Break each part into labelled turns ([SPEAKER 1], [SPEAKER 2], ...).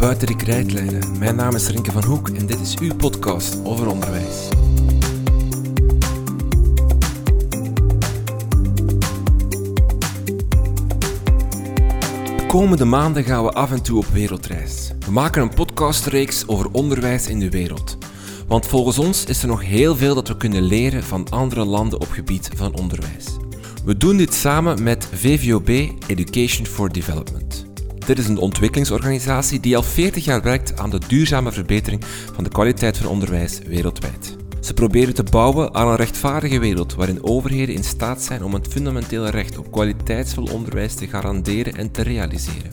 [SPEAKER 1] Buiten de Krijtlijnen. Mijn naam is Rinke van Hoek en dit is uw podcast over onderwijs. De komende maanden gaan we af en toe op wereldreis. We maken een podcastreeks over onderwijs in de wereld. Want volgens ons is er nog heel veel dat we kunnen leren van andere landen op gebied van onderwijs. We doen dit samen met VVOB Education for Development. Dit is een ontwikkelingsorganisatie die al 40 jaar werkt aan de duurzame verbetering van de kwaliteit van onderwijs wereldwijd. Ze proberen te bouwen aan een rechtvaardige wereld waarin overheden in staat zijn om het fundamentele recht op kwaliteitsvol onderwijs te garanderen en te realiseren.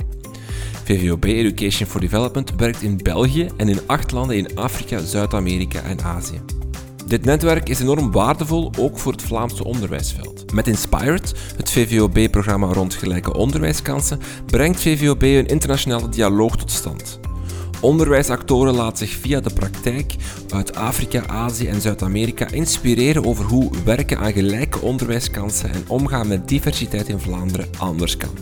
[SPEAKER 1] VVOB Education for Development werkt in België en in acht landen in Afrika, Zuid-Amerika en Azië. Dit netwerk is enorm waardevol ook voor het Vlaamse onderwijsveld. Met Inspired, het VVOB-programma rond gelijke onderwijskansen, brengt VVOB een internationale dialoog tot stand. Onderwijsactoren laten zich via de praktijk uit Afrika, Azië en Zuid-Amerika inspireren over hoe werken aan gelijke onderwijskansen en omgaan met diversiteit in Vlaanderen anders kan.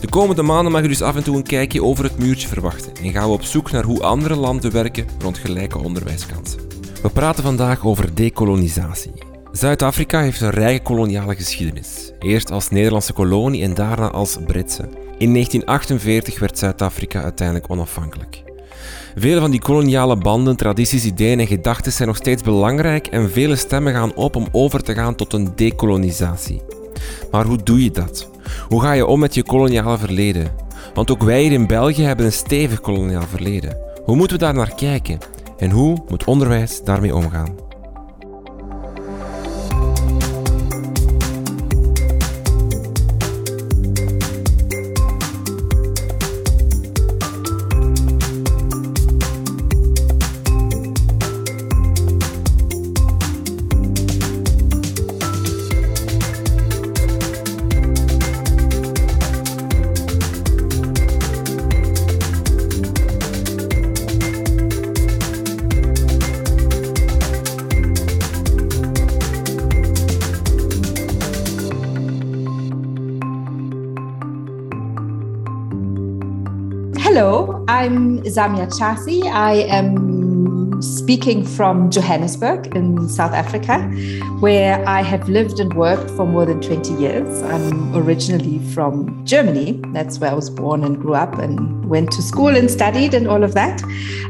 [SPEAKER 1] De komende maanden mag u dus af en toe een kijkje over het muurtje verwachten en gaan we op zoek naar hoe andere landen werken rond gelijke onderwijskansen. We praten vandaag over dekolonisatie. Zuid-Afrika heeft een rijke koloniale geschiedenis. Eerst als Nederlandse kolonie en daarna als Britse. In 1948 werd Zuid-Afrika uiteindelijk onafhankelijk. Vele van die koloniale banden, tradities, ideeën en gedachten zijn nog steeds belangrijk en vele stemmen gaan op om over te gaan tot een dekolonisatie. Maar hoe doe je dat? Hoe ga je om met je koloniale verleden? Want ook wij hier in België hebben een stevig koloniaal verleden. Hoe moeten we daar naar kijken? En hoe moet onderwijs daarmee omgaan?
[SPEAKER 2] I'm Samia Chasi. I am speaking from Johannesburg in South Africa, where I have lived and worked for more than 20 years. I'm originally from Germany. That's where I was born and grew up and went to school and studied and all of that.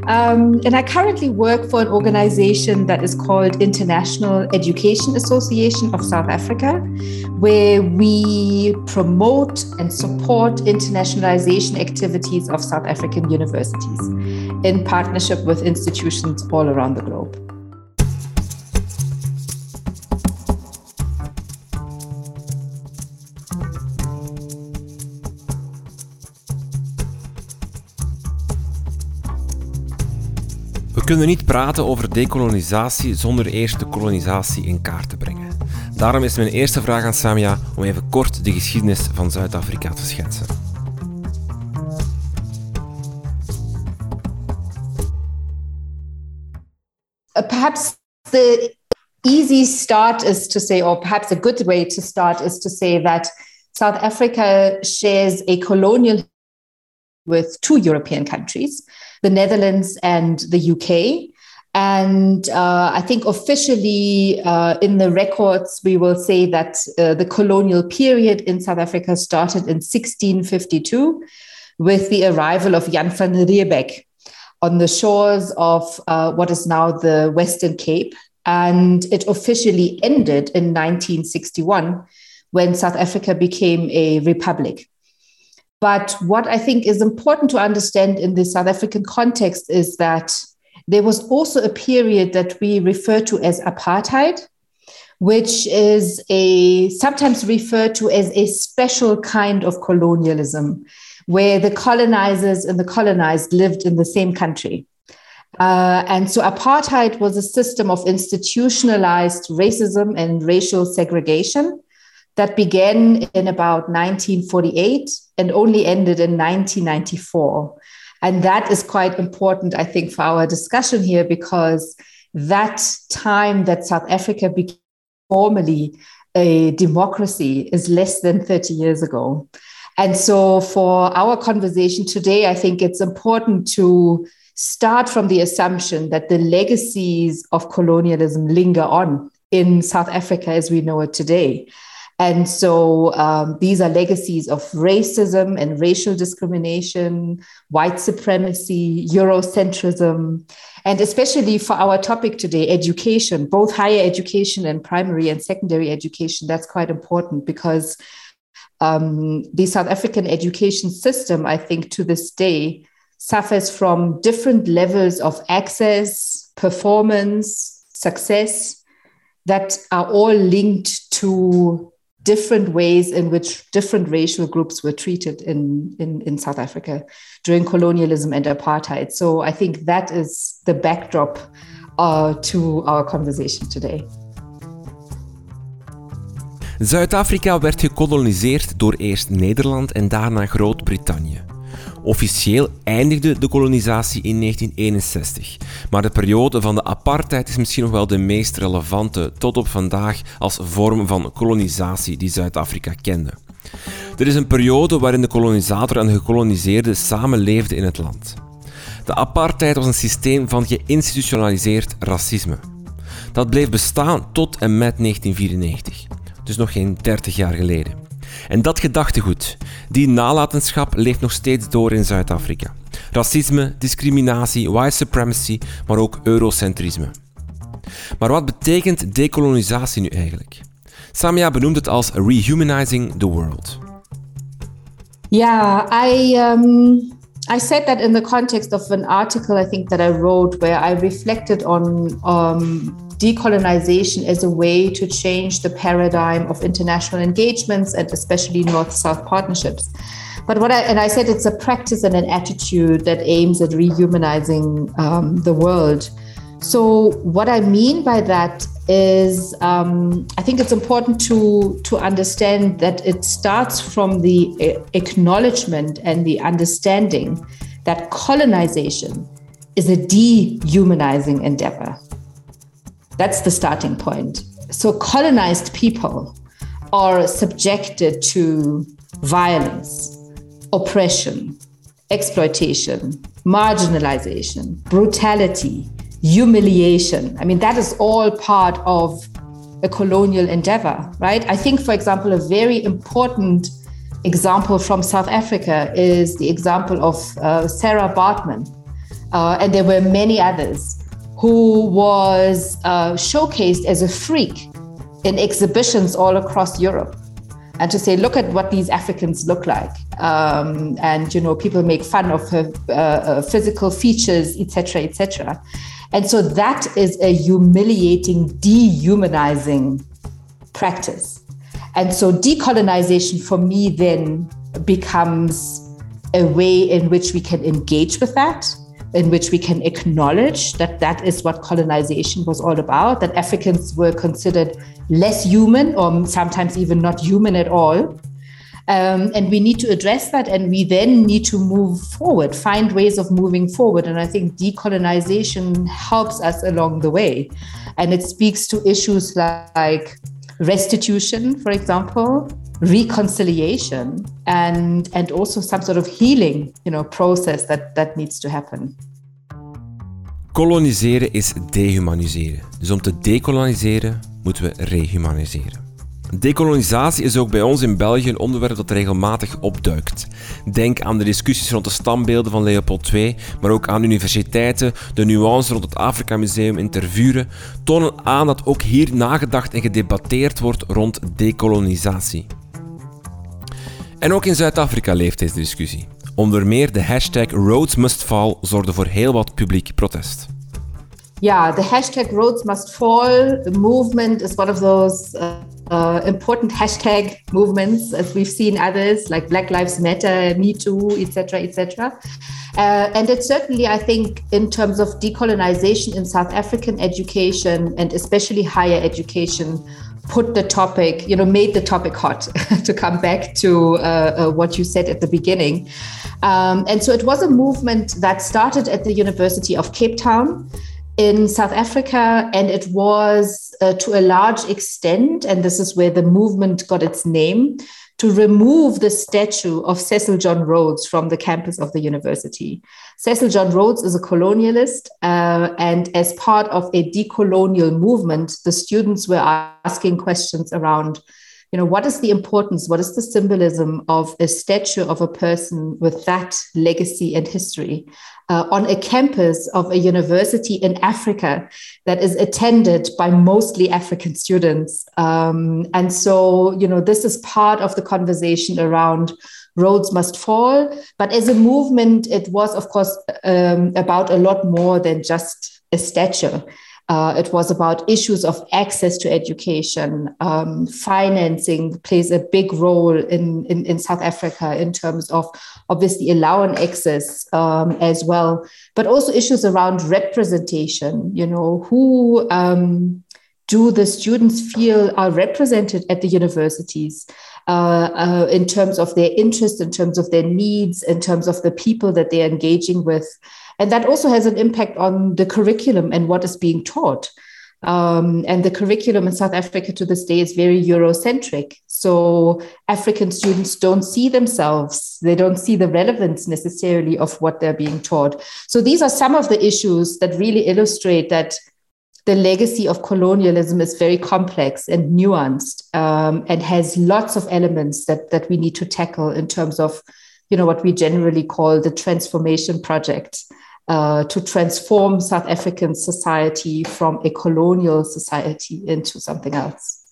[SPEAKER 2] Um, and I currently work for an organization that is called International Education Association of South Africa, where we promote and support internationalization activities of South African universities in partnership with institutions all around the globe.
[SPEAKER 1] We kunnen niet praten over dekolonisatie zonder eerst de kolonisatie in kaart te brengen. Daarom is mijn eerste vraag aan Samia om even kort de geschiedenis van Zuid-Afrika te schetsen.
[SPEAKER 2] Perhaps the easy start is to say, or perhaps a good way to start is to say that South Africa shares a colonial with two European countries, the Netherlands and the UK. And uh, I think officially uh, in the records, we will say that uh, the colonial period in South Africa started in 1652 with the arrival of Jan van Riebeeck on the shores of uh, what is now the Western Cape. And it officially ended in 1961 when South Africa became a republic. But what I think is important to understand in the South African context is that there was also a period that we refer to as apartheid, which is a sometimes referred to as a special kind of colonialism, where the colonizers and the colonized lived in the same country. Uh, and so apartheid was a system of institutionalized racism and racial segregation that began in about 1948 and only ended in 1994. And that is quite important, I think, for our discussion here, because that time that South Africa became formally a democracy is less than 30 years ago. And so, for our conversation today, I think it's important to start from the assumption that the legacies of colonialism linger on in South Africa as we know it today. And so um, these are legacies of racism and racial discrimination, white supremacy, Eurocentrism, and especially for our topic today, education, both higher education and primary and secondary education. That's quite important because um, the South African education system, I think, to this day, suffers from different levels of access, performance, success that are all linked to different ways in which different racial groups were treated in, in, in South Africa during colonialism and apartheid. So I think that is the backdrop uh, to our conversation today.
[SPEAKER 1] Zuid-Afrika werd gekoloniseerd door eerst Nederland en daarna Groot-Brittannië. Officieel eindigde de kolonisatie in 1961, maar de periode van de apartheid is misschien nog wel de meest relevante tot op vandaag als vorm van kolonisatie die Zuid-Afrika kende. Er is een periode waarin de kolonisator en de gekoloniseerde samenleefden in het land. De apartheid was een systeem van geïnstitutionaliseerd racisme. Dat bleef bestaan tot en met 1994, dus nog geen 30 jaar geleden. En dat gedachtegoed, die nalatenschap leeft nog steeds door in Zuid-Afrika. Racisme, discriminatie, white supremacy, maar ook eurocentrisme. Maar wat betekent dekolonisatie nu eigenlijk? Samia benoemt het als rehumanizing the world.
[SPEAKER 2] Yeah, I um, I said that in the context of an article I think that I wrote where I reflected on um, decolonization as a way to change the paradigm of international engagements and especially North South partnerships. But what I, and I said it's a practice and an attitude that aims at rehumanizing um, the world. So, what I mean by that is, um, I think it's important to, to understand that it starts from the acknowledgement and the understanding that colonization is a dehumanizing endeavor. That's the starting point. So, colonized people are subjected to violence, oppression, exploitation, marginalization, brutality, humiliation. I mean, that is all part of a colonial endeavor, right? I think, for example, a very important example from South Africa is the example of uh, Sarah Baartman. Uh, and there were many others who was uh, showcased as a freak in exhibitions all across Europe. And to say, look at what these Africans look like, um, and you know, people make fun of her uh, uh, physical features, etc., etc. And so that is a humiliating, dehumanizing practice. And so decolonization for me then becomes a way in which we can engage with that in which we can acknowledge that that is what colonization was all about, that Africans were considered less human or sometimes even not human at all. Um, and we need to address that and we then need to move forward, find ways of moving forward. And I think decolonization helps us along the way. And it speaks to issues like restitution, for example, reconciliation and and also some sort of healing you know process that that needs to happen
[SPEAKER 1] Koloniseren is dehumaniseren. Dus om te dekoloniseren moeten we rehumaniseren. Dekolonisatie is ook bij ons in België een onderwerp dat regelmatig opduikt. Denk aan de discussies rond de stambeelden van Leopold II, maar ook aan universiteiten, de nuance rond het Afrika Museum in Tervuren, tonen aan dat ook hier nagedacht en gedebatteerd wordt rond dekolonisatie. En ook in Zuid-Afrika leeft deze discussie. Onder meer de hashtag Rhodes Must Fall zorgde voor heel wat publiek protest.
[SPEAKER 2] Yeah, the hashtag Rhodes Must Fall movement is one of those uh, uh, important hashtag movements, as we've seen others like Black Lives Matter, Me Too, etc., etc. Uh, and it certainly, I think, in terms of decolonization in South African education and especially higher education, put the topic, you know, made the topic hot to come back to uh, uh, what you said at the beginning. Um, and so it was a movement that started at the University of Cape Town in South Africa, and it was uh, to a large extent, and this is where the movement got its name, to remove the statue of Cecil John Rhodes from the campus of the university. Cecil John Rhodes is a colonialist, uh, and as part of a decolonial movement, the students were asking questions around you know what is the importance what is the symbolism of a statue of a person with that legacy and history uh, on a campus of a university in africa that is attended by mostly african students. Um, and so you know this is part of the conversation around Rhodes must fall. But as a movement it was of course um, about a lot more than just a statue uh, it was about issues of access to education. Um, financing plays a big role in, in, in, South Africa in terms of obviously allowing access um, as well, but also issues around representation. You know, who um, do the students feel are represented at the universities? Uh, uh, in terms of their interest, in terms of their needs, in terms of the people that they're engaging with. And that also has an impact on the curriculum and what is being taught. Um, and the curriculum in South Africa to this day is very Eurocentric. So African students don't see themselves, they don't see the relevance necessarily of what they're being taught. So these are some of the issues that really illustrate that the legacy of colonialism is very complex and nuanced um, and has lots of elements that, that we need to tackle in terms of you know what we generally call the transformation project uh, to transform South African society from a colonial society into something else.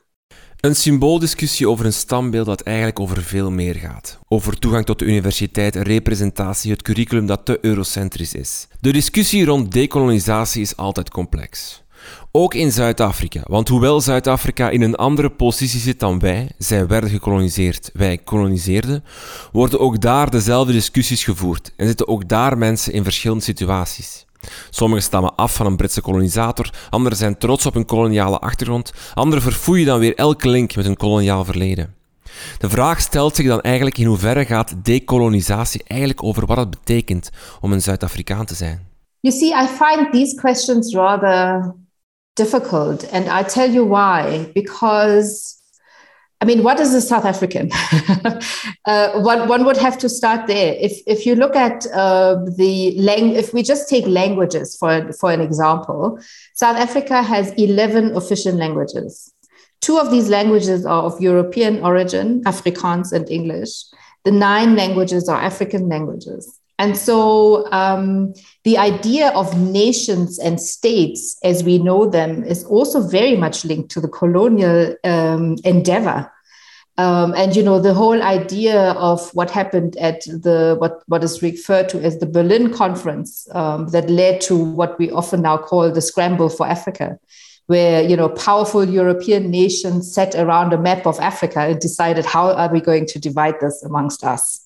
[SPEAKER 1] Een symbooldiscussie over een standbeeld dat eigenlijk over veel meer gaat. Over toegang tot de universiteit, representatie, het curriculum dat te eurocentrisch is. De discussie rond dekolonisatie is altijd complex. Ook in Zuid-Afrika, want hoewel Zuid-Afrika in een andere positie zit dan wij, zij werden gekoloniseerd, wij koloniseerden, worden ook daar dezelfde discussies gevoerd en zitten ook daar mensen in verschillende situaties. Sommigen stammen af van een Britse kolonisator, anderen zijn trots op hun koloniale achtergrond, anderen verfoeien dan weer elke link met hun koloniaal verleden. De vraag stelt zich dan eigenlijk in hoeverre gaat dekolonisatie eigenlijk over wat het betekent om een Zuid-Afrikaan te zijn.
[SPEAKER 2] You see, I find these questions rather difficult. And I tell you why. Because, I mean, what is a South African? uh, one, one would have to start there. If, if you look at uh, the lang- if we just take languages for, for an example, South Africa has 11 official languages. Two of these languages are of European origin, Afrikaans and English. The nine languages are African languages. And so um, the idea of nations and states as we know them is also very much linked to the colonial um, endeavor. Um, and you know the whole idea of what happened at the what what is referred to as the Berlin Conference um, that led to what we often now call the scramble for Africa, where you know powerful European nations sat around a map of Africa and decided how are we going to divide this amongst us.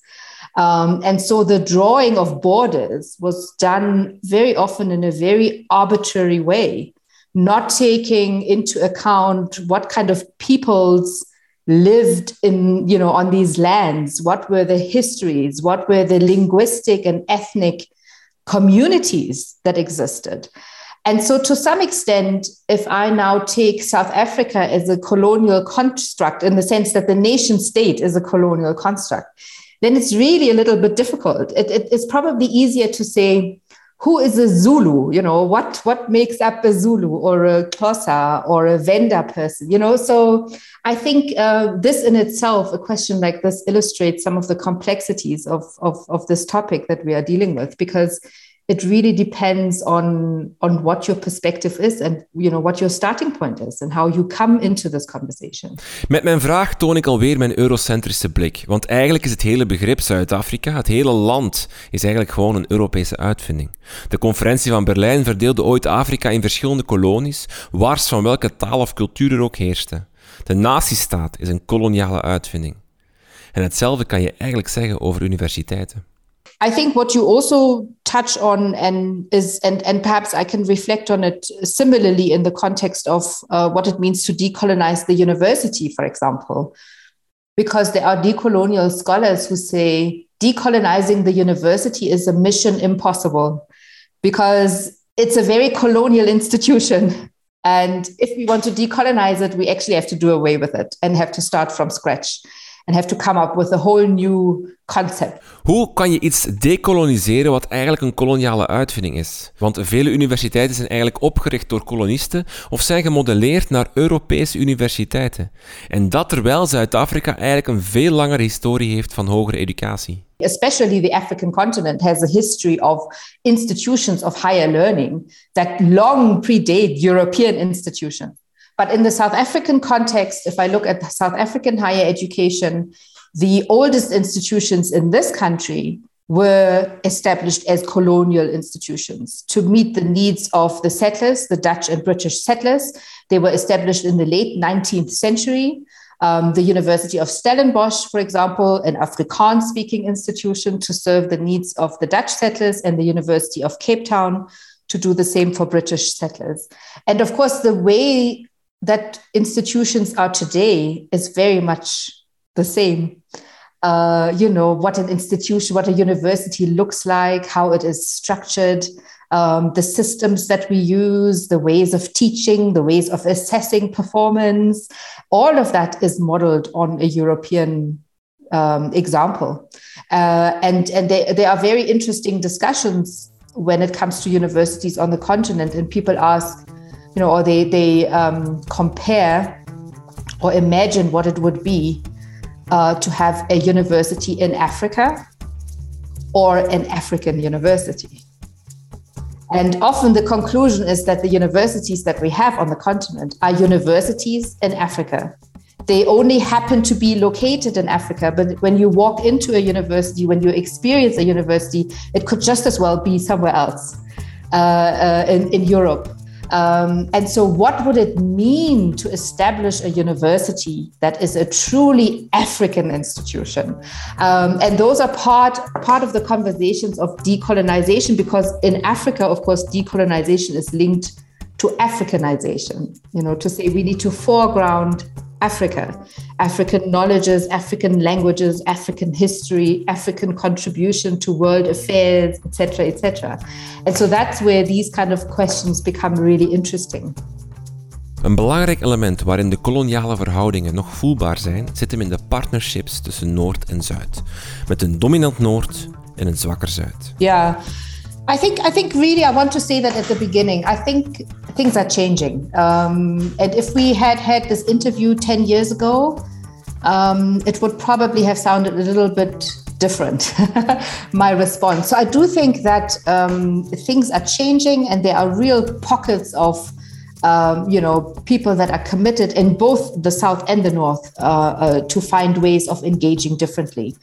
[SPEAKER 2] Um, and so the drawing of borders was done very often in a very arbitrary way, not taking into account what kind of peoples lived in, you know, on these lands, what were the histories, what were the linguistic and ethnic communities that existed. And so, to some extent, if I now take South Africa as a colonial construct, in the sense that the nation state is a colonial construct, then it's really a little bit difficult. It, it, it's probably easier to say, who is a Zulu? You know, what what makes up a Zulu or a Xhosa or a Venda person? You know, so I think uh, this in itself, a question like this, illustrates some of the complexities of, of of this topic that we are dealing with because it really depends on on what your perspective is and you know what your starting point is and how you come into this conversation.
[SPEAKER 1] Met mijn vraag toon ik alweer mijn eurocentrische blik, want eigenlijk is het hele begrip Zuid-Afrika, het hele land, is eigenlijk gewoon een Europese uitvinding. De conferentie van Berlijn verdeelde ooit Afrika in verschillende kolonies, wars van welke taal of cultuur er ook heerste. De nazistaat is een koloniale uitvinding. En hetzelfde kan je eigenlijk zeggen over universiteiten.
[SPEAKER 2] I think what you also touch on and is and and perhaps I can reflect on it similarly in the context of uh, what it means to decolonize the university, for example, because there are decolonial scholars who say decolonizing the university is a mission impossible because it's a very colonial institution. And if we want to decolonize it, we actually have to do away with it and have to start from scratch. And have to come up with a whole new concept.
[SPEAKER 1] Hoe kan je iets decoloniseren wat eigenlijk een koloniale uitvinding is? Want vele universiteiten zijn eigenlijk opgericht door kolonisten of zijn gemodelleerd naar Europese universiteiten. En dat terwijl Zuid-Afrika eigenlijk een veel langere historie heeft van hogere educatie.
[SPEAKER 2] Especially the African continent has a history of institutions of higher learning that long predate European institutions. But in the South African context, if I look at South African higher education, the oldest institutions in this country were established as colonial institutions to meet the needs of the settlers, the Dutch and British settlers. They were established in the late 19th century. Um, the University of Stellenbosch, for example, an Afrikaans speaking institution to serve the needs of the Dutch settlers, and the University of Cape Town to do the same for British settlers. And of course, the way that institutions are today is very much the same. Uh, you know, what an institution, what a university looks like, how it is structured, um, the systems that we use, the ways of teaching, the ways of assessing performance, all of that is modeled on a European um, example. Uh, and and they, there are very interesting discussions when it comes to universities on the continent, and people ask, you know, or they they um, compare or imagine what it would be uh, to have a university in Africa or an African university. And often the conclusion is that the universities that we have on the continent are universities in Africa. They only happen to be located in Africa, but when you walk into a university, when you experience a university, it could just as well be somewhere else uh, uh, in, in Europe um, and so, what would it mean to establish a university that is a truly African institution? Um, and those are part part of the conversations of decolonization, because in Africa, of course, decolonization is linked to Africanization. You know, to say we need to foreground Africa, African knowledges, African languages, African history, African contribution to world affairs, etc., etc. And so that's where these kind of questions become really interesting.
[SPEAKER 1] Een belangrijk element waarin de koloniale verhoudingen nog voelbaar zijn, zit hem in de partnerships tussen Noord en Zuid, met een dominant Noord en een zwakker Zuid.
[SPEAKER 2] Ja. Yeah. I think I think really I want to say that at the beginning. I think things are changing, um, and if we had had this interview ten years ago, um, it would probably have sounded a little bit different. my response. So I do think that um, things are changing, and there are real pockets of. Um, you know, people that are committed in both the South and the North uh, uh, to find ways of engaging differently.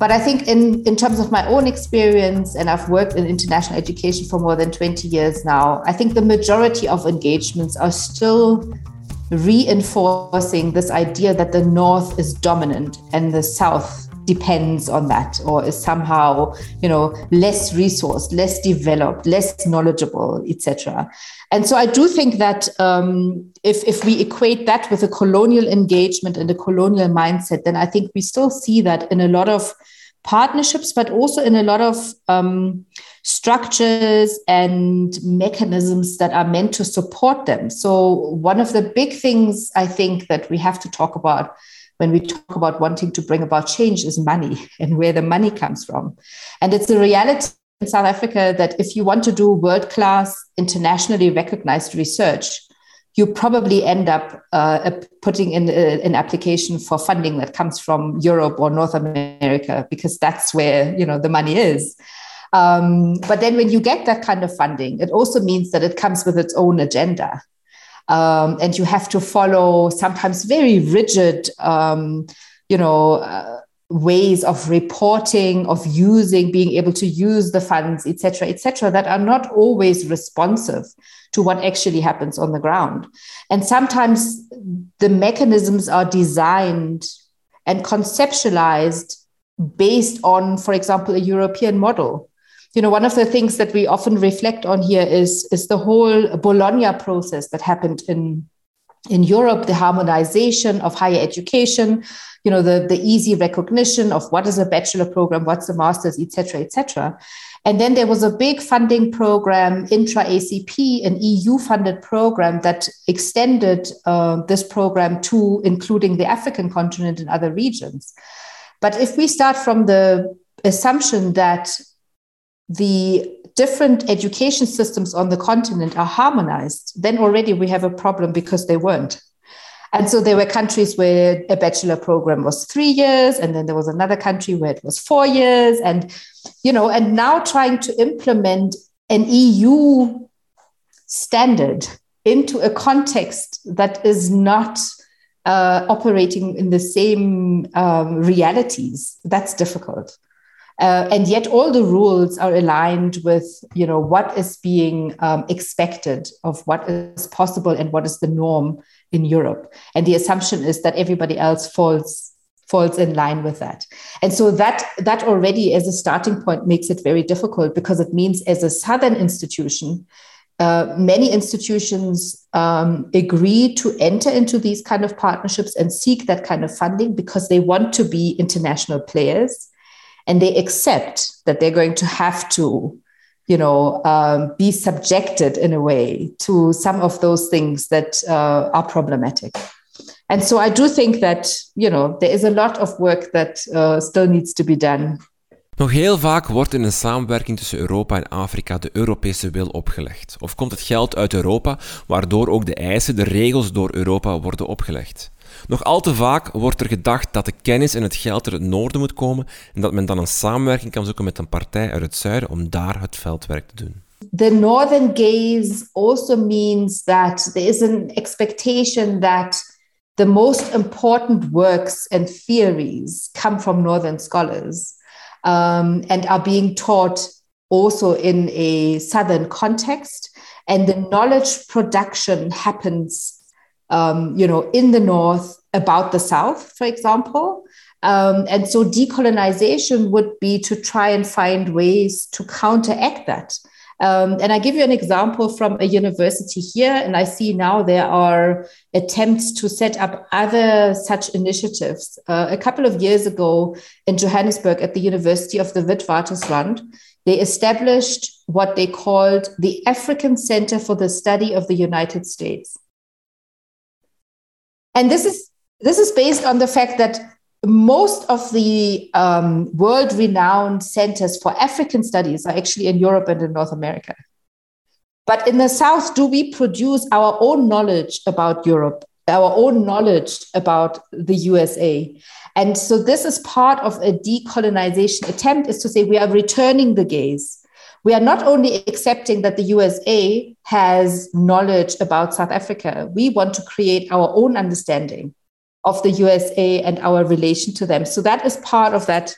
[SPEAKER 2] But I think in, in terms of my own experience, and I've worked in international education for more than 20 years now, I think the majority of engagements are still reinforcing this idea that the North is dominant and the South depends on that or is somehow you know less resourced less developed less knowledgeable etc and so i do think that um, if, if we equate that with a colonial engagement and a colonial mindset then i think we still see that in a lot of partnerships, but also in a lot of um, structures and mechanisms that are meant to support them. So, one of the big things I think that we have to talk about when we talk about wanting to bring about change is money and where the money comes from. And it's a reality in South Africa that if you want to do world class, internationally recognized research, you probably end up uh, putting in a, an application for funding that comes from Europe or North America because that's where you know the money is. Um, but then when you get that kind of funding, it also means that it comes with its own agenda. Um, and you have to follow sometimes very rigid, um, you know, uh, ways of reporting, of using, being able to use the funds, etc., etc., that are not always responsive to what actually happens on the ground. And sometimes the mechanisms are designed and conceptualized based on, for example, a European model. You know, one of the things that we often reflect on here is, is the whole Bologna process that happened in in Europe, the harmonization of higher education, you know, the, the easy recognition of what is a bachelor program, what's a master's, et cetera, et cetera. And then there was a big funding program, intra ACP, an EU funded program that extended uh, this program to including the African continent and other regions. But if we start from the assumption that the different education systems on the continent are harmonized, then already we have a problem because they weren't. And so there were countries where a bachelor program was three years, and then there was another country where it was four years. And, you know, and now trying to implement an EU standard into a context that is not uh, operating in the same um, realities, that's difficult. Uh, and yet all the rules are aligned with you know what is being um, expected of what is possible and what is the norm in Europe. And the assumption is that everybody else falls falls in line with that. And so that that already as a starting point makes it very difficult because it means as a southern institution, uh, many institutions um, agree to enter into these kind of partnerships and seek that kind of funding because they want to be international players and they accept that they're going to have to you know, um, be subjected in a way to some of those things that uh, are problematic. And so I do think that, you know, there is a lot of work that uh, still needs to be done.
[SPEAKER 1] Nog heel vaak wordt in een samenwerking tussen Europa en Afrika de Europese wil opgelegd. Of komt het geld uit Europa, waardoor ook de eisen, de regels door Europa worden opgelegd. Nog al te vaak wordt er gedacht dat de kennis en het geld uit het noorden moet komen en dat men dan een samenwerking kan zoeken met een partij uit het zuiden om daar het veldwerk te doen.
[SPEAKER 2] The northern gaze also means that there is an expectation that the most important works and theories come from northern scholars um, and are being taught also in a southern context and the knowledge production happens um, you know, in the North about the South, for example. Um, and so decolonization would be to try and find ways to counteract that. Um, and I give you an example from a university here, and I see now there are attempts to set up other such initiatives. Uh, a couple of years ago in Johannesburg at the University of the Witwatersrand, they established what they called the African Center for the Study of the United States. And this is this is based on the fact that most of the um, world renowned centers for African studies are actually in Europe and in North America. But in the South, do we produce our own knowledge about Europe, our own knowledge about the USA? And so this is part of a decolonization attempt is to say we are returning the gaze we are not only accepting that the USA has knowledge about South Africa, we want to create our own understanding of the USA and our relation to them. So that is part of that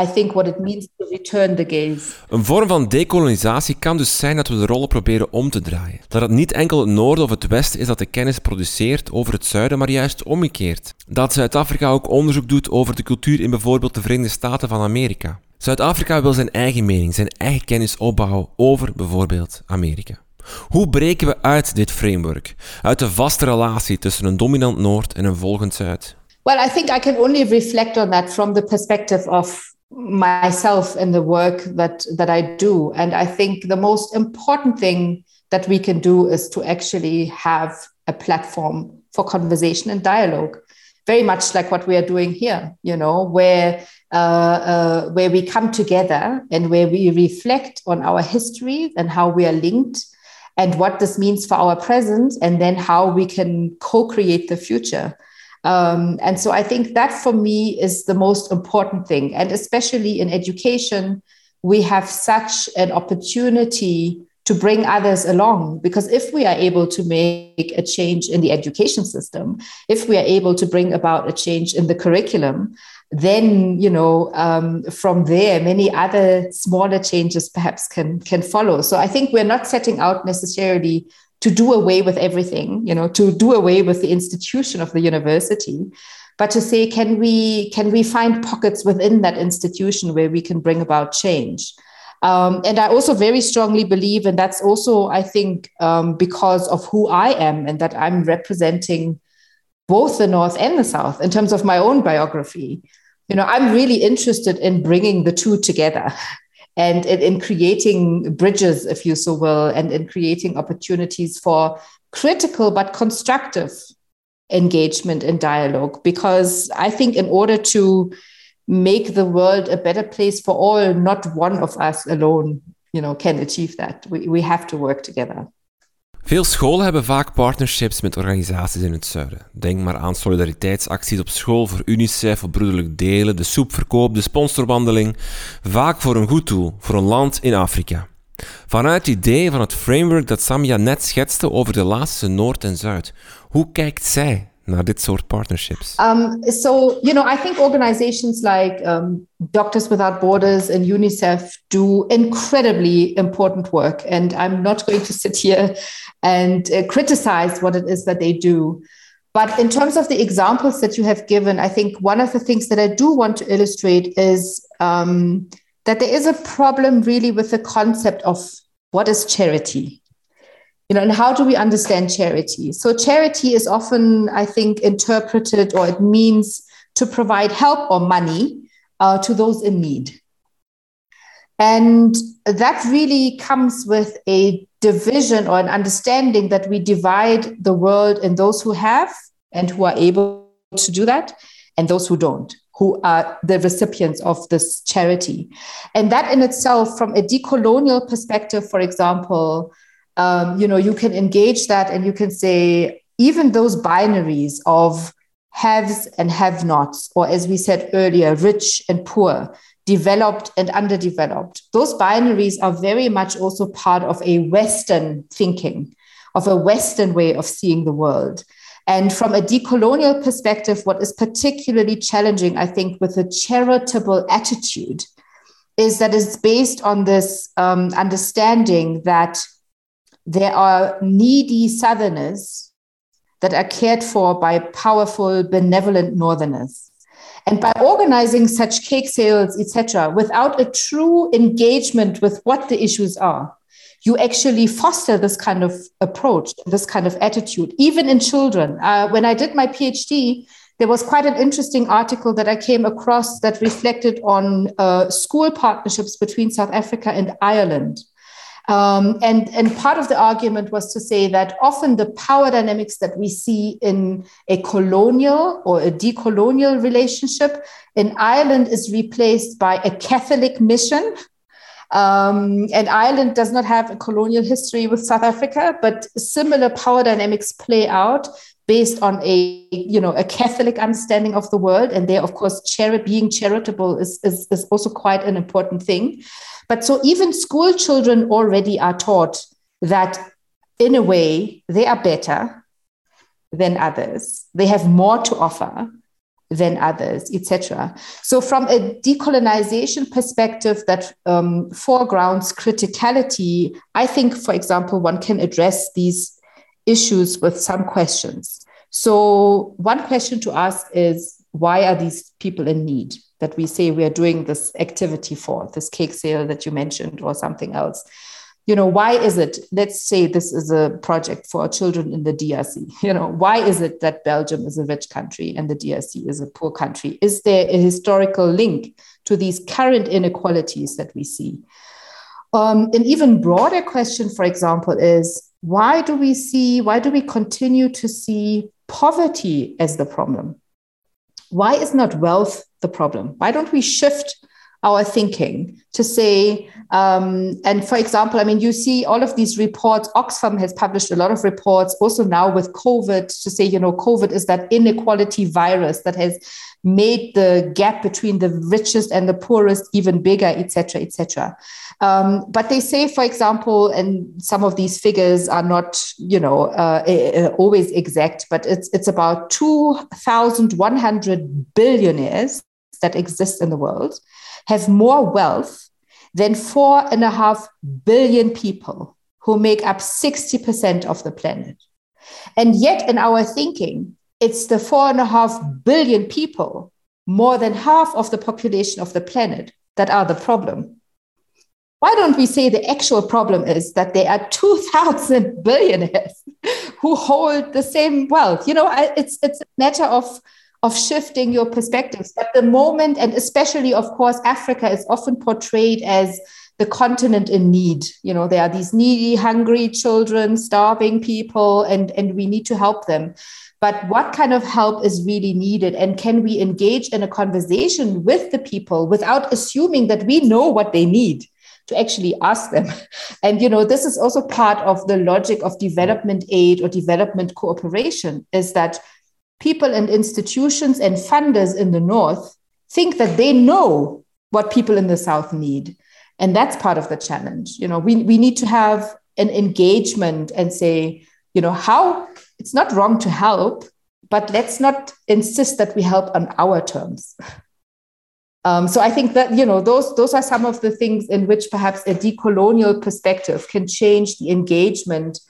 [SPEAKER 2] I think what it means to return the gaze.
[SPEAKER 1] Een vorm van dekolonisatie kan dus zijn dat we de rollen proberen om te draaien. Dat het niet enkel het noorden of het westen is dat de kennis produceert over het zuiden, maar juist omgekeerd. Dat Zuid-Afrika ook onderzoek doet over de cultuur in bijvoorbeeld de Verenigde Staten van Amerika. Zuid-Afrika wil zijn eigen mening, zijn eigen kennis opbouwen over bijvoorbeeld Amerika. Hoe breken we uit dit framework, uit de vaste relatie tussen een dominant Noord en een volgend Zuid?
[SPEAKER 2] Well, I think I can only reflect on that from the perspective of myself and the work that that I do, and I think the most important thing that we can do is to actually have a platform for conversation and dialogue, very much like what we are doing here. You know, where uh, uh, where we come together and where we reflect on our history and how we are linked and what this means for our present and then how we can co-create the future. Um, and so i think that for me is the most important thing. And especially in education we have such an opportunity to bring others along because if we are able to make a change in the education system if we are able to bring about a change in the curriculum then you know um, from there many other smaller changes perhaps can can follow so i think we're not setting out necessarily to do away with everything you know to do away with the institution of the university but to say can we can we find pockets within that institution where we can bring about change Um, and I also very strongly believe, and that's also, I think, um, because of who I am and that I'm representing both the North and the South in terms of my own biography. You know, I'm really interested in bringing the two together and in, in creating bridges, if you so will, and in creating opportunities for critical but constructive engagement and dialogue. Because I think in order to make the world a better place for all, not one of us alone, you know, can achieve that. We, we have to work together.
[SPEAKER 1] Veel scholen hebben vaak partnerships met organisaties in het zuiden. Denk maar aan solidariteitsacties op school voor UNICEF, voor broederlijk delen, de soepverkoop, de sponsorwandeling. Vaak voor een goed doel, voor een land in Afrika. Vanuit het idee van het framework dat Samia net schetste over de laatste Noord en Zuid. Hoe kijkt zij naar dit soort partnerships?
[SPEAKER 2] Um, so, you know, I think organizations like um, Doctors Without Borders and UNICEF do incredibly important work. And I'm not going to sit here and uh, criticize what it is that they do. But in terms of the examples that you have given, I think one of the things that I do want to illustrate is um, that there is a problem really with the concept of what is charity you know and how do we understand charity? So charity is often i think interpreted or it means to provide help or money uh, to those in need. And that really comes with a division or an understanding that we divide the world in those who have and who are able to do that and those who don't who are the recipients of this charity. And that in itself from a decolonial perspective for example um, you know, you can engage that and you can say, even those binaries of haves and have nots, or as we said earlier, rich and poor, developed and underdeveloped, those binaries are very much also part of a Western thinking, of a Western way of seeing the world. And from a decolonial perspective, what is particularly challenging, I think, with a charitable attitude is that it's based on this um, understanding that there are needy Southerners that are cared for by powerful, benevolent Northerners. And by organizing such cake sales, etc., without a true engagement with what the issues are, you actually foster this kind of approach, this kind of attitude, even in children. Uh, when I did my PhD, there was quite an interesting article that I came across that reflected on uh, school partnerships between South Africa and Ireland. Um, and, and part of the argument was to say that often the power dynamics that we see in a colonial or a decolonial relationship in Ireland is replaced by a Catholic mission. Um, and Ireland does not have a colonial history with South Africa, but similar power dynamics play out based on a you know a Catholic understanding of the world. And there, of course, chari- being charitable is, is, is also quite an important thing. But so even school children already are taught that in a way they are better than others. They have more to offer than others, etc. So, from a decolonization perspective that um, foregrounds criticality, I think, for example, one can address these issues with some questions. So, one question to ask is why are these people in need? that we say we are doing this activity for, this cake sale that you mentioned, or something else. You know, why is it? Let's say this is a project for children in the DRC. You know, why is it that Belgium is a rich country and the DRC is a poor country? Is there a historical link to these current inequalities that we see? Um, an even broader question, for example, is why do we see, why do we continue to see poverty as the problem? Why is not wealth the problem? Why don't we shift our thinking to say, um, and for example, I mean, you see all of these reports. Oxfam has published a lot of reports also now with COVID to say, you know, COVID is that inequality virus that has made the gap between the richest and the poorest even bigger, et cetera, et cetera. Um, but they say, for example, and some of these figures are not, you know, uh, always exact, but it's it's about 2,100 billionaires that exist in the world have more wealth than four and a half billion people who make up 60% of the planet. And yet, in our thinking, it's the four and a half billion people, more than half of the population of the planet, that are the problem. why don't we say the actual problem is that there are 2000 billionaires who hold the same wealth you know it's it's a matter of of shifting your perspectives. At the moment and especially of course africa is often portrayed as the continent in need. You know there are these needy hungry children starving people and and we need to help them. But what kind of help is really needed? And can we engage in a conversation with the people without assuming that we know what they need to actually ask them? And you know this is also part of the logic of development aid or development cooperation is that people and institutions and funders in the north think that they know what people in the south need. And that's part of the challenge. You know we, we need to have an engagement and say you know how it's not wrong to help but let's not insist that we help on our terms. Um, so i think that you know those those are some of the things in which perhaps a decolonial perspective can change the engagement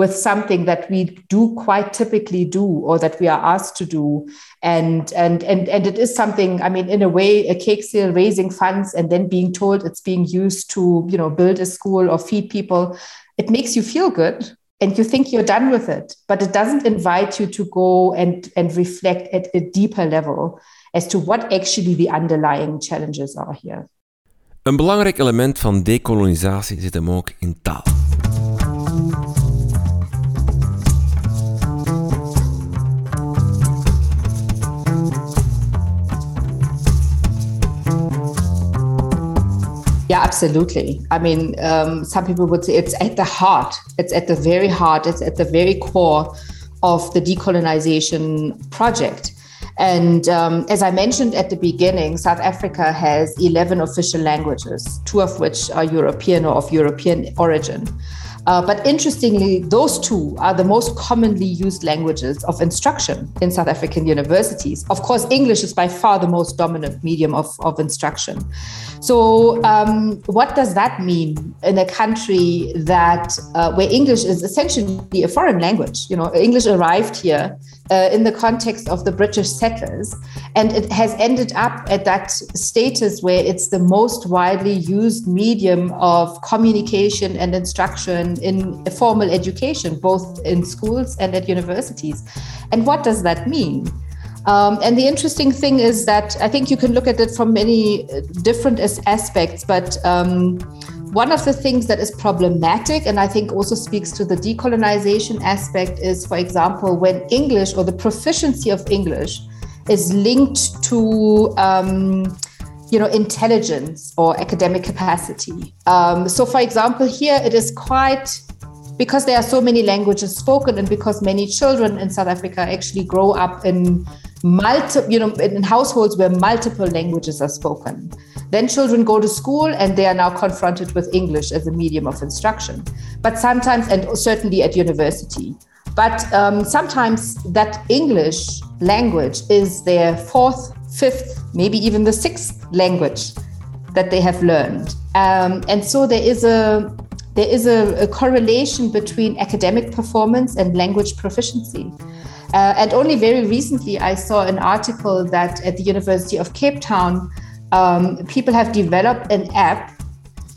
[SPEAKER 2] with something that we do quite typically do or that we are asked to do. And and and and it is something i mean in a way a cake sale raising funds and then being told it's being used to you know build a school or feed people it makes you feel good and you think you're done with it. But it doesn't invite you to go and and reflect at a deeper level as to what actually the underlying challenges are here.
[SPEAKER 1] Een belangrijk element van dekolonisatie zit hem ook in taal.
[SPEAKER 2] Yeah, absolutely. I mean, um, some people would say it's at the heart, it's at the very heart, it's at the very core of the decolonization project. And um, as I mentioned at the beginning, South Africa has 11 official languages, two of which are European or of European origin. Uh, but interestingly, those two are the most commonly used languages of instruction in South African universities. Of course, English is by far the most dominant medium of, of instruction. So, um, what does that mean in a country that uh, where English is essentially a foreign language? You know, English arrived here uh, in the context of the British settlers. And it has ended up at that status where it's the most widely used medium of communication and instruction in formal education, both in schools and at universities. And what does that mean? Um, and the interesting thing is that I think you can look at it from many uh, different aspects, but um, one of the things that is problematic, and I think also speaks to the decolonization aspect, is, for example, when English or the proficiency of English is linked to um, you know intelligence or academic capacity. Um, so, for example, here it is quite because there are so many languages spoken, and because many children in South Africa actually grow up in multiple, you know, in households where multiple languages are spoken. Then children go to school and they are now confronted with English as a medium of instruction. But sometimes, and certainly at university, but um, sometimes that English language is their fourth, fifth, maybe even the sixth language that they have learned. Um, and so there is a there is a, a correlation between academic performance and language proficiency. Uh, and only very recently, I saw an article that at the University of Cape Town, um, people have developed an app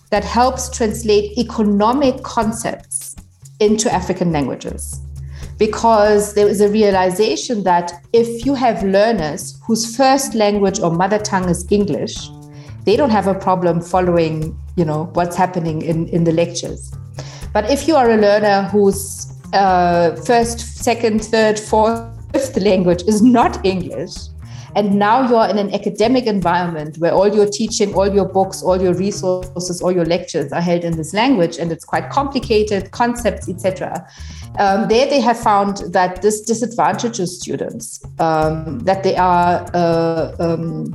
[SPEAKER 2] that helps translate economic concepts into African languages. Because there is a realization that if you have learners whose first language or mother tongue is English, they don't have a problem following, you know, what's happening in, in the lectures. But if you are a learner whose uh, first, second, third, fourth, fifth language is not English, and now you're in an academic environment where all your teaching, all your books, all your resources, all your lectures are held in this language, and it's quite complicated concepts, etc. Um, there, they have found that this disadvantages students, um, that they are. Uh, um,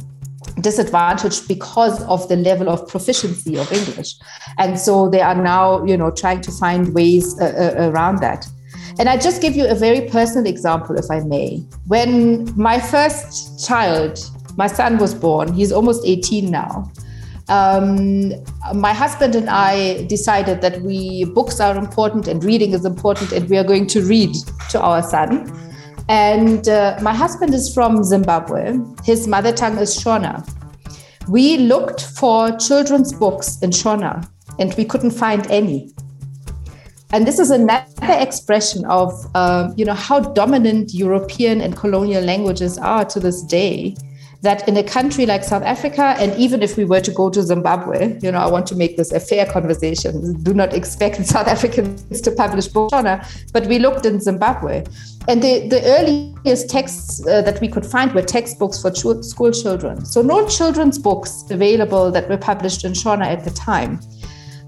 [SPEAKER 2] disadvantaged because of the level of proficiency of english and so they are now you know trying to find ways uh, uh, around that and I just give you a very personal example, if I may. When my first child, my son, was born, he's almost 18 now. Um, my husband and I decided that we books are important and reading is important, and we are going to read to our son. And uh, my husband is from Zimbabwe. His mother tongue is Shona. We looked for children's books in Shona and we couldn't find any. And this is another expression of, uh, you know, how dominant European and colonial languages are to this day. That in a country like South Africa, and even if we were to go to Zimbabwe, you know, I want to make this a fair conversation. Do not expect South Africans to publish books, but we looked in Zimbabwe, and the, the earliest texts uh, that we could find were textbooks for ch- school children. So no children's books available that were published in Shona at the time.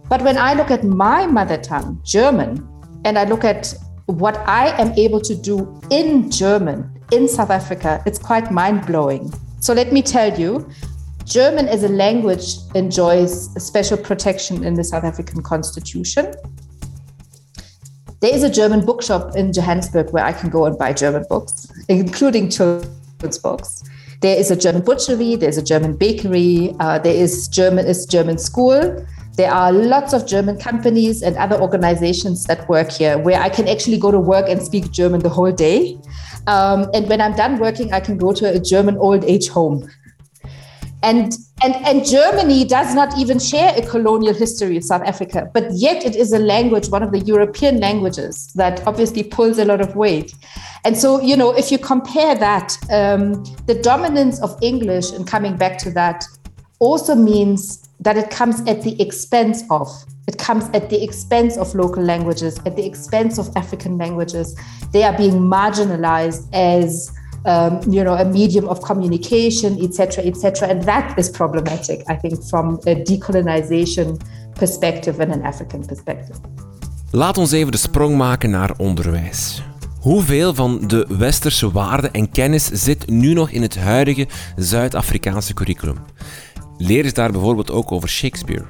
[SPEAKER 2] But when I look at my mother tongue, German, and I look at what I am able to do in German in South Africa, it's quite mind blowing. So let me tell you, German as a language enjoys special protection in the South African constitution. There is a German bookshop in Johannesburg where I can go and buy German books, including children's books. There is a German butchery, there's a German bakery, uh, there is German is German school. There are lots of German companies and other organizations that work here where I can actually go to work and speak German the whole day. Um, and when I'm done working, I can go to a German old age home. And, and, and Germany does not even share a colonial history with South Africa, but yet it is a language, one of the European languages that obviously pulls a lot of weight. And so, you know, if you compare that, um, the dominance of English, and coming back to that, also means that it comes at the expense of it comes at the expense of local languages at the expense of african languages they are being marginalized as um, you know a medium of communication etc etc and that is problematic i think from a decolonization perspective and an african perspective
[SPEAKER 1] Laat ons even de sprong maken naar onderwijs. Hoeveel van de westerse waarden en kennis zit nu nog in het huidige Zuid-Afrikaanse curriculum? Leren ze daar bijvoorbeeld ook over Shakespeare?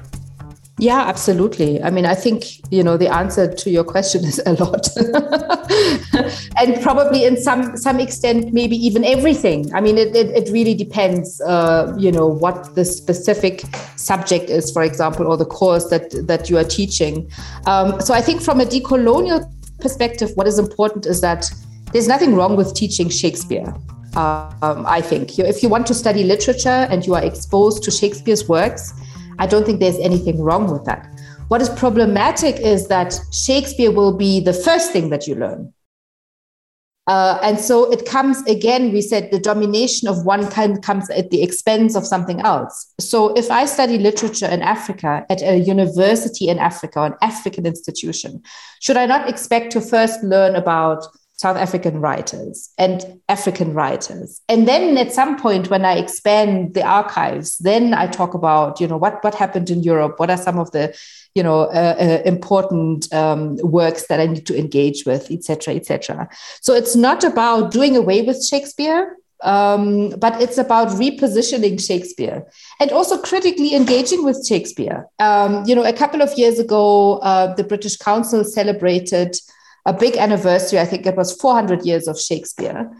[SPEAKER 2] Yeah, absolutely. I mean, I think, you know, the answer to your question is a lot. and probably in some some extent, maybe even everything. I mean, it, it, it really depends, uh, you know, what the specific subject is, for example, or the course that, that you are teaching. Um, so I think from a decolonial perspective, what is important is that there's nothing wrong with teaching Shakespeare. Um, I think if you want to study literature and you are exposed to Shakespeare's works, I don't think there's anything wrong with that. What is problematic is that Shakespeare will be the first thing that you learn. Uh, and so it comes again, we said the domination of one kind comes at the expense of something else. So if I study literature in Africa at a university in Africa, an African institution, should I not expect to first learn about South African writers and African writers. And then at some point, when I expand the archives, then I talk about, you know, what, what happened in Europe? What are some of the, you know, uh, uh, important um, works that I need to engage with, etc., etc. So it's not about doing away with Shakespeare. Um, but it's about repositioning Shakespeare and also critically engaging with Shakespeare. Um, you know, a couple of years ago, uh, the British Council celebrated a big anniversary. I think it was 400 years of Shakespeare.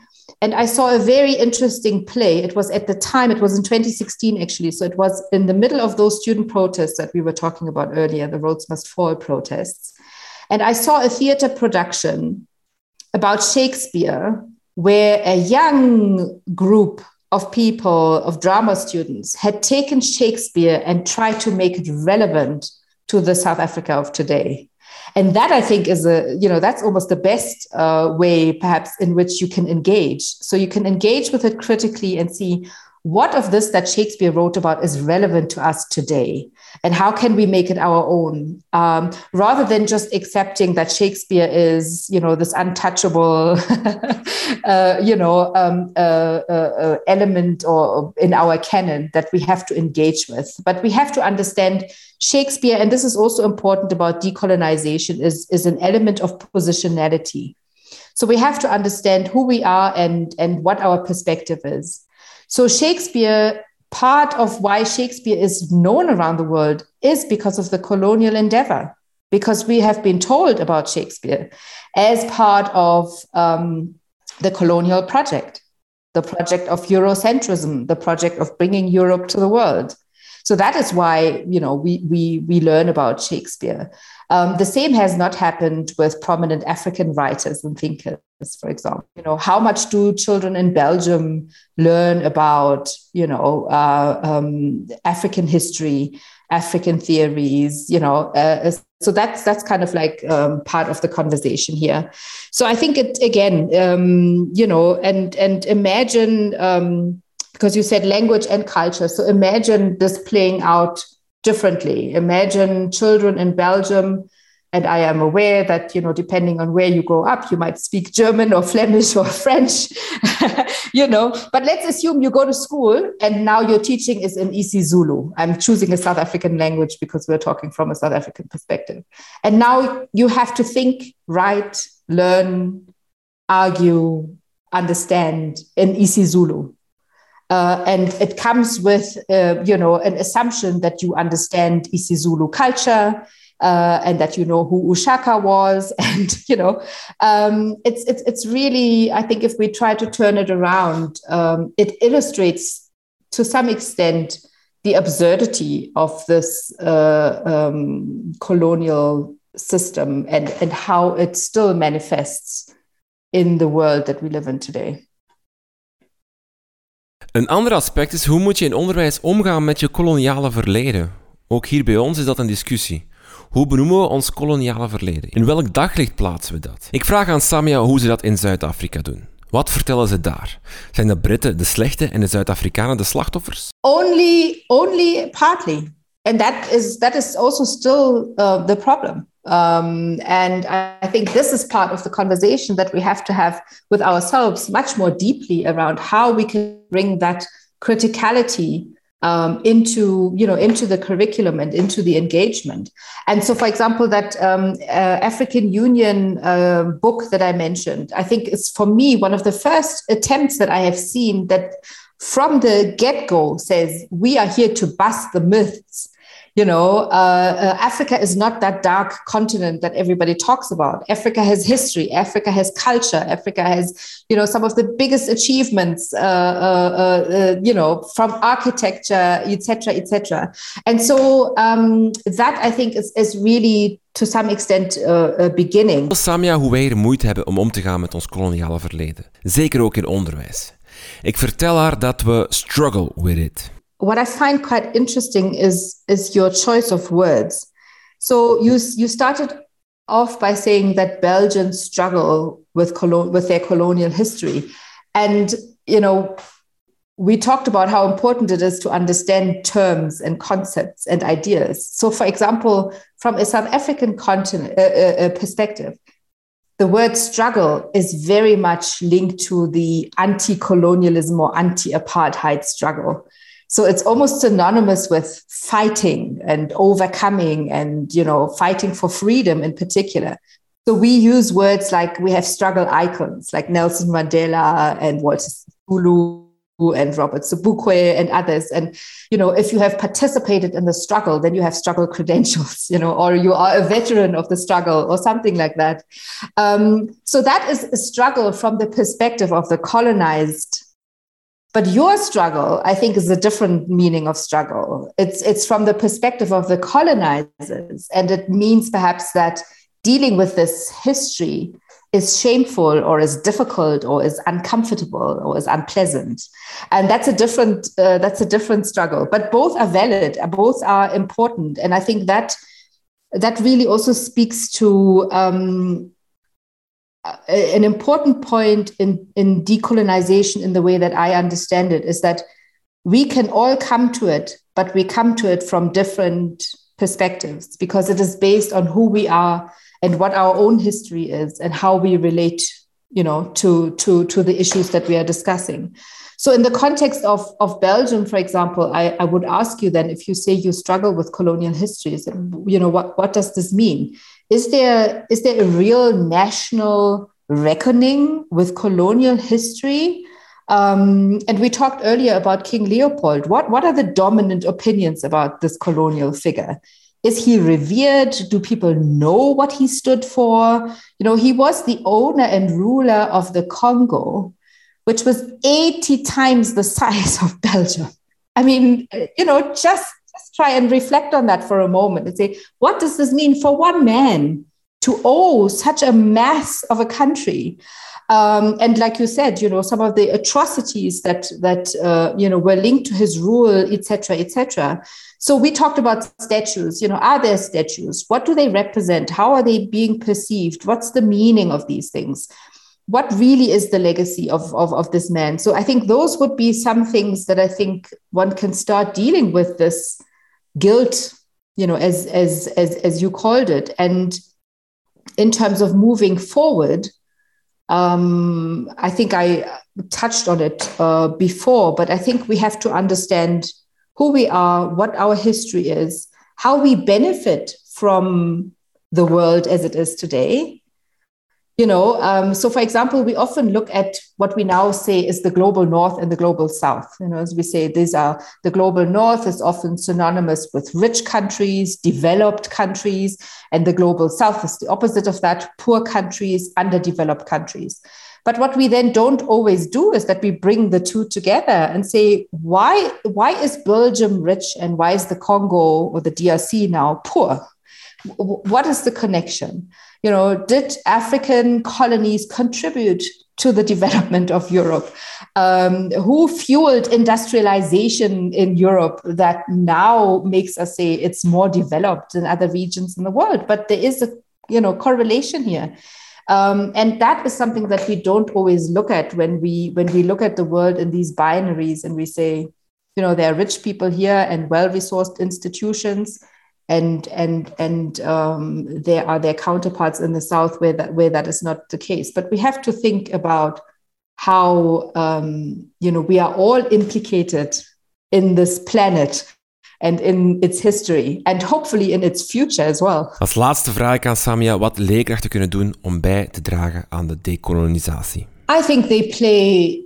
[SPEAKER 2] And I saw a very interesting play. It was at the time, it was in 2016, actually. So it was in the middle of those student protests that we were talking about earlier, the Rhodes Must Fall protests. And I saw a theater production about Shakespeare where a young group of people, of drama students, had taken Shakespeare and tried to make it relevant to the South Africa of today and that i think is a you know that's almost the best uh, way perhaps in which you can engage so you can engage with it critically and see what of this that Shakespeare wrote about is relevant to us today? And how can we make it our own? Um, rather than just accepting that Shakespeare is, you know, this untouchable, uh, you know, um, uh, uh, uh, element or in our canon that we have to engage with. But we have to understand Shakespeare, and this is also important about decolonization, is, is an element of positionality. So we have to understand who we are and, and what our perspective is. So Shakespeare, part of why Shakespeare is known around the world is because of the colonial endeavor, because we have been told about Shakespeare as part of um, the colonial project, the project of Eurocentrism, the project of bringing Europe to the world. So that is why you know we we we learn about Shakespeare. Um, the same has not happened with prominent African writers and thinkers, for example. You know, how much do children in Belgium learn about, you know, uh, um, African history African theories, you know. Uh, so that's that's kind of like um, part of the conversation here. So I think it again, um, you know, and and imagine um, because you said language and culture. So imagine this playing out differently. Imagine children in Belgium and I am aware that, you know, depending on where you grow up, you might speak German or Flemish or French, you know. But let's assume you go to school and now your teaching is in isiZulu. I'm choosing a South African language because we're talking from a South African perspective. And now you have to think, write, learn, argue, understand in isiZulu. Uh, and it comes with, uh, you know, an assumption that you understand isiZulu culture, uh, and that you know who Ushaka was, and you know, um, it's it's it's really I think if we try to turn it around, um, it illustrates to some extent the absurdity of this uh, um, colonial system and and how it still manifests in the world that we live in today.
[SPEAKER 1] Een ander aspect is hoe moet je in onderwijs omgaan met je koloniale verleden? Ook hier bij ons is dat een discussie. Hoe benoemen we ons koloniale verleden? In welk daglicht plaatsen we dat? Ik vraag aan Samia hoe ze dat in Zuid-Afrika doen. Wat vertellen ze daar? Zijn de Britten de slechte en de Zuid-Afrikanen de slachtoffers?
[SPEAKER 2] Only, only partly. And that is, that is also still uh, the problem. Um, and I think this is part of the conversation that we have to have with ourselves much more deeply around how we can bring that criticality um, into you know into the curriculum and into the engagement. And so for example that um, uh, african union uh, book that i mentioned i think is for me one of the first attempts that i have seen that from the get-go says we are here to bust the myths you know, uh, uh, Africa is not that dark continent that everybody talks about. Africa has history. Africa has culture. Africa has, you know, some of the biggest achievements, uh, uh, you know, from architecture, etc., etc. And so um, that I think is, is really to some extent uh, a beginning.
[SPEAKER 1] Samia, hoe wij er moeite hebben om om te gaan met ons koloniale verleden. Zeker ook in onderwijs. Ik vertel haar dat we struggle with it.
[SPEAKER 2] What I find quite interesting is is your choice of words. So you you started off by saying that Belgians struggle with colon- with their colonial history, and you know we talked about how important it is to understand terms and concepts and ideas. So, for example, from a South African continent, uh, uh, uh perspective, the word struggle is very much linked to the anti colonialism or anti apartheid struggle. So it's almost synonymous with fighting and overcoming and, you know, fighting for freedom in particular. So we use words like we have struggle icons like Nelson Mandela and Walter Sisulu and Robert Sobukwe and others. And, you know, if you have participated in the struggle, then you have struggle credentials, you know, or you are a veteran of the struggle or something like that. Um, so that is a struggle from the perspective of the colonized but your struggle, I think, is a different meaning of struggle. It's, it's from the perspective of the colonizers. And it means perhaps that dealing with this history is shameful or is difficult or is uncomfortable or is unpleasant and that's a different uh, that's a different struggle but both are valid both are important and i think that that really also speaks to um, an important point in, in decolonization in the way that I understand it is that we can all come to it, but we come to it from different perspectives because it is based on who we are and what our own history is and how we relate you know to to to the issues that we are discussing. So in the context of of belgium for example i, I would ask you then if you say you struggle with colonial histories you know what what does this mean is there is there a real national reckoning with colonial history? Um, and we talked earlier about King Leopold. What what are the dominant opinions about this colonial figure? Is he revered? Do people know what he stood for? You know, he was the owner and ruler of the Congo, which was 80 times the size of Belgium. I mean, you know, just just try and reflect on that for a moment and say, what does this mean for one man to owe such a mass of a country? Um, and like you said, you know, some of the atrocities that that uh, you know were linked to his rule, etc., etc. So we talked about statues. You know, are there statues? What do they represent? How are they being perceived? What's the meaning of these things? What really is the legacy of, of, of this man? So I think those would be some things that I think one can start dealing with this guilt, you know, as as as as you called it, and in terms of moving forward um, I think I touched on it uh, before, but I think we have to understand who we are, what our history is, how we benefit from the world as it is today, you know um, so for example we often look at what we now say is the global north and the global south. You know as we say these are the global north is often synonymous with rich countries developed countries and the global south is the opposite of that poor countries underdeveloped countries. But what we then don't always do is that we bring the two together and say why why is belgium rich and why is the congo or the drc now poor? What is the connection you know, did African colonies contribute to the development of Europe? Um, who fueled industrialization in Europe that now makes us say it's more developed than other regions in the world? But there is a you know correlation here. Um, and that is something that we don't always look at when we when we look at the world in these binaries and we say you know there are rich people here and well resourced institutions and and and um, there are their counterparts in the south where that where that is not the case. But we have to think about how um, you know we are all implicated in this planet and in its history and hopefully in its future as well.
[SPEAKER 1] Als laatste vraag aan Samia wat leerkrachten kunnen doen om bij te dragen aan de dekolonisatie.
[SPEAKER 2] I think they play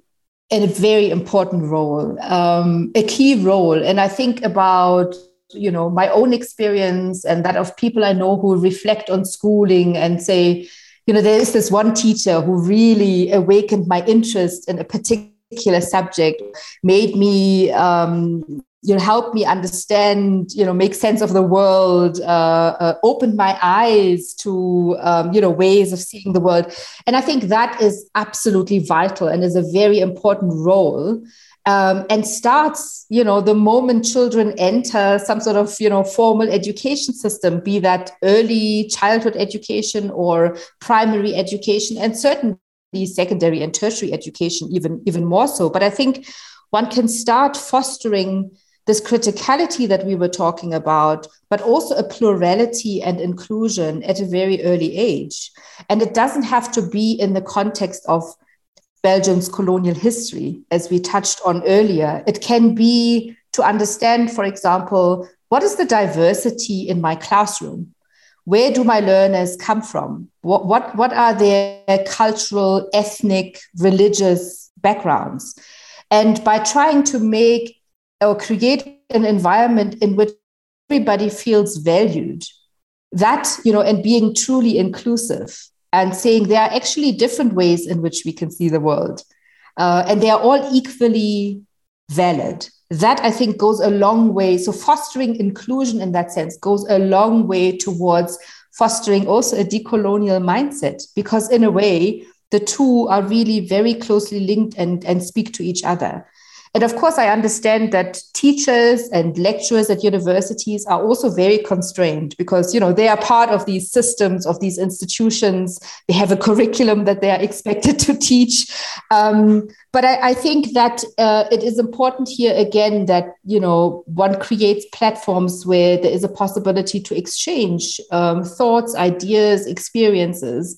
[SPEAKER 2] a very important role, um, a key role, and I think about you know my own experience and that of people i know who reflect on schooling and say you know there is this one teacher who really awakened my interest in a particular subject made me um, you know help me understand you know make sense of the world uh, uh, opened my eyes to um, you know ways of seeing the world. And i think that is absolutely vital and is a very important role um, and starts you know the moment children enter some sort of you know formal education system be that early childhood education or primary education and certainly secondary and tertiary education even even more so but i think one can start fostering this criticality that we were talking about, but also a plurality and inclusion at a very early age. And it doesn't have to be in the context of Belgium's colonial history, as we touched on earlier. It can be to understand, for example, what is the diversity in my classroom? Where do my learners come from? What, what, what are their cultural, ethnic, religious backgrounds? And by trying to make or create an environment in which everybody feels valued, that, you know, and being truly inclusive, and saying there are actually different ways in which we can see the world. Uh, and they are all equally valid. That I think goes a long way. So, fostering inclusion in that sense goes a long way towards fostering also a decolonial mindset, because in a way, the two are really very closely linked and, and speak to each other. And of course, I understand that teachers and lecturers at universities are also very constrained because, you know, they are part of these systems of these institutions. They have a curriculum that they are expected to teach. Um, but I, I, think that uh, it is important here again that, you know, one creates platforms where there is a possibility to exchange um, thoughts, ideas, experiences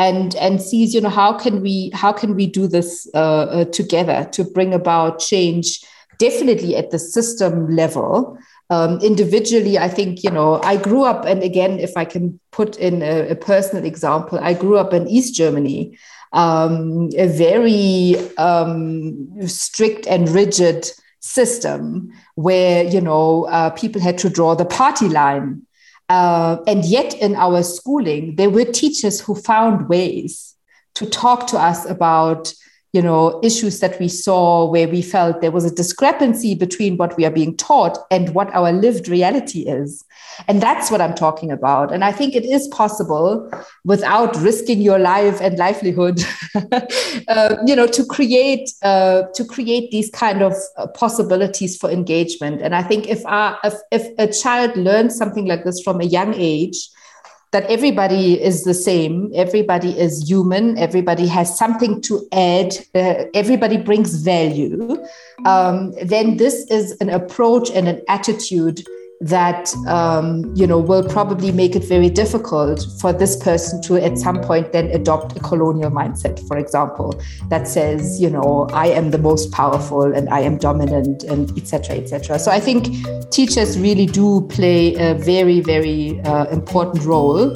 [SPEAKER 2] and and sees you know how can we how can we do this uh, uh, together to bring about change definitely at the system level? Um, individually i think you know i grew up and again if i can put in a, a personal example i grew up in east germany um, a very um, strict and rigid system where you know uh, people had to draw the party line uh, and yet, in our schooling, there were teachers who found ways to talk to us about you know issues that we saw where we felt there was a discrepancy between what we are being taught and what our lived reality is. And that's what i'm talking about. And i think it is possible without risking your life and livelihood uh, you know to create uh, to create these kind of uh, possibilities for engagement. And i think if, our, if if a child learns something like this from a young age that everybody is the same, everybody is human, everybody has something to add, uh, everybody brings value, um, then this is an approach and an attitude that um, you know will probably make it very difficult for this person to at some point then adopt a colonial mindset for example that says you know i am the most powerful and i am dominant and etc etc so i think teachers really do play a very very uh, important role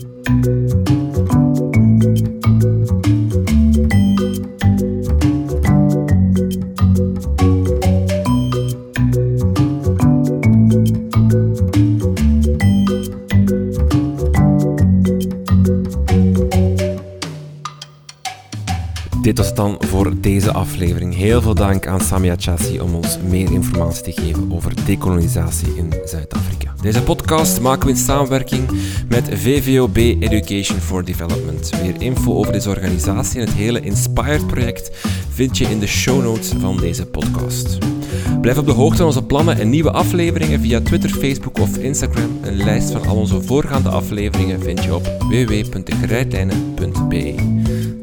[SPEAKER 1] Dit was het dan voor deze aflevering. Heel veel dank aan Samia Chassi om ons meer informatie te geven over decolonisatie in Zuid-Afrika. Deze podcast maken we in samenwerking met VVOB Education for Development. Meer info over deze organisatie en het hele Inspired-project vind je in de show notes van deze podcast. Blijf op de hoogte van onze plannen en nieuwe afleveringen via Twitter, Facebook of Instagram. Een lijst van al onze voorgaande afleveringen vind je op www.dekrijtlijnen.be.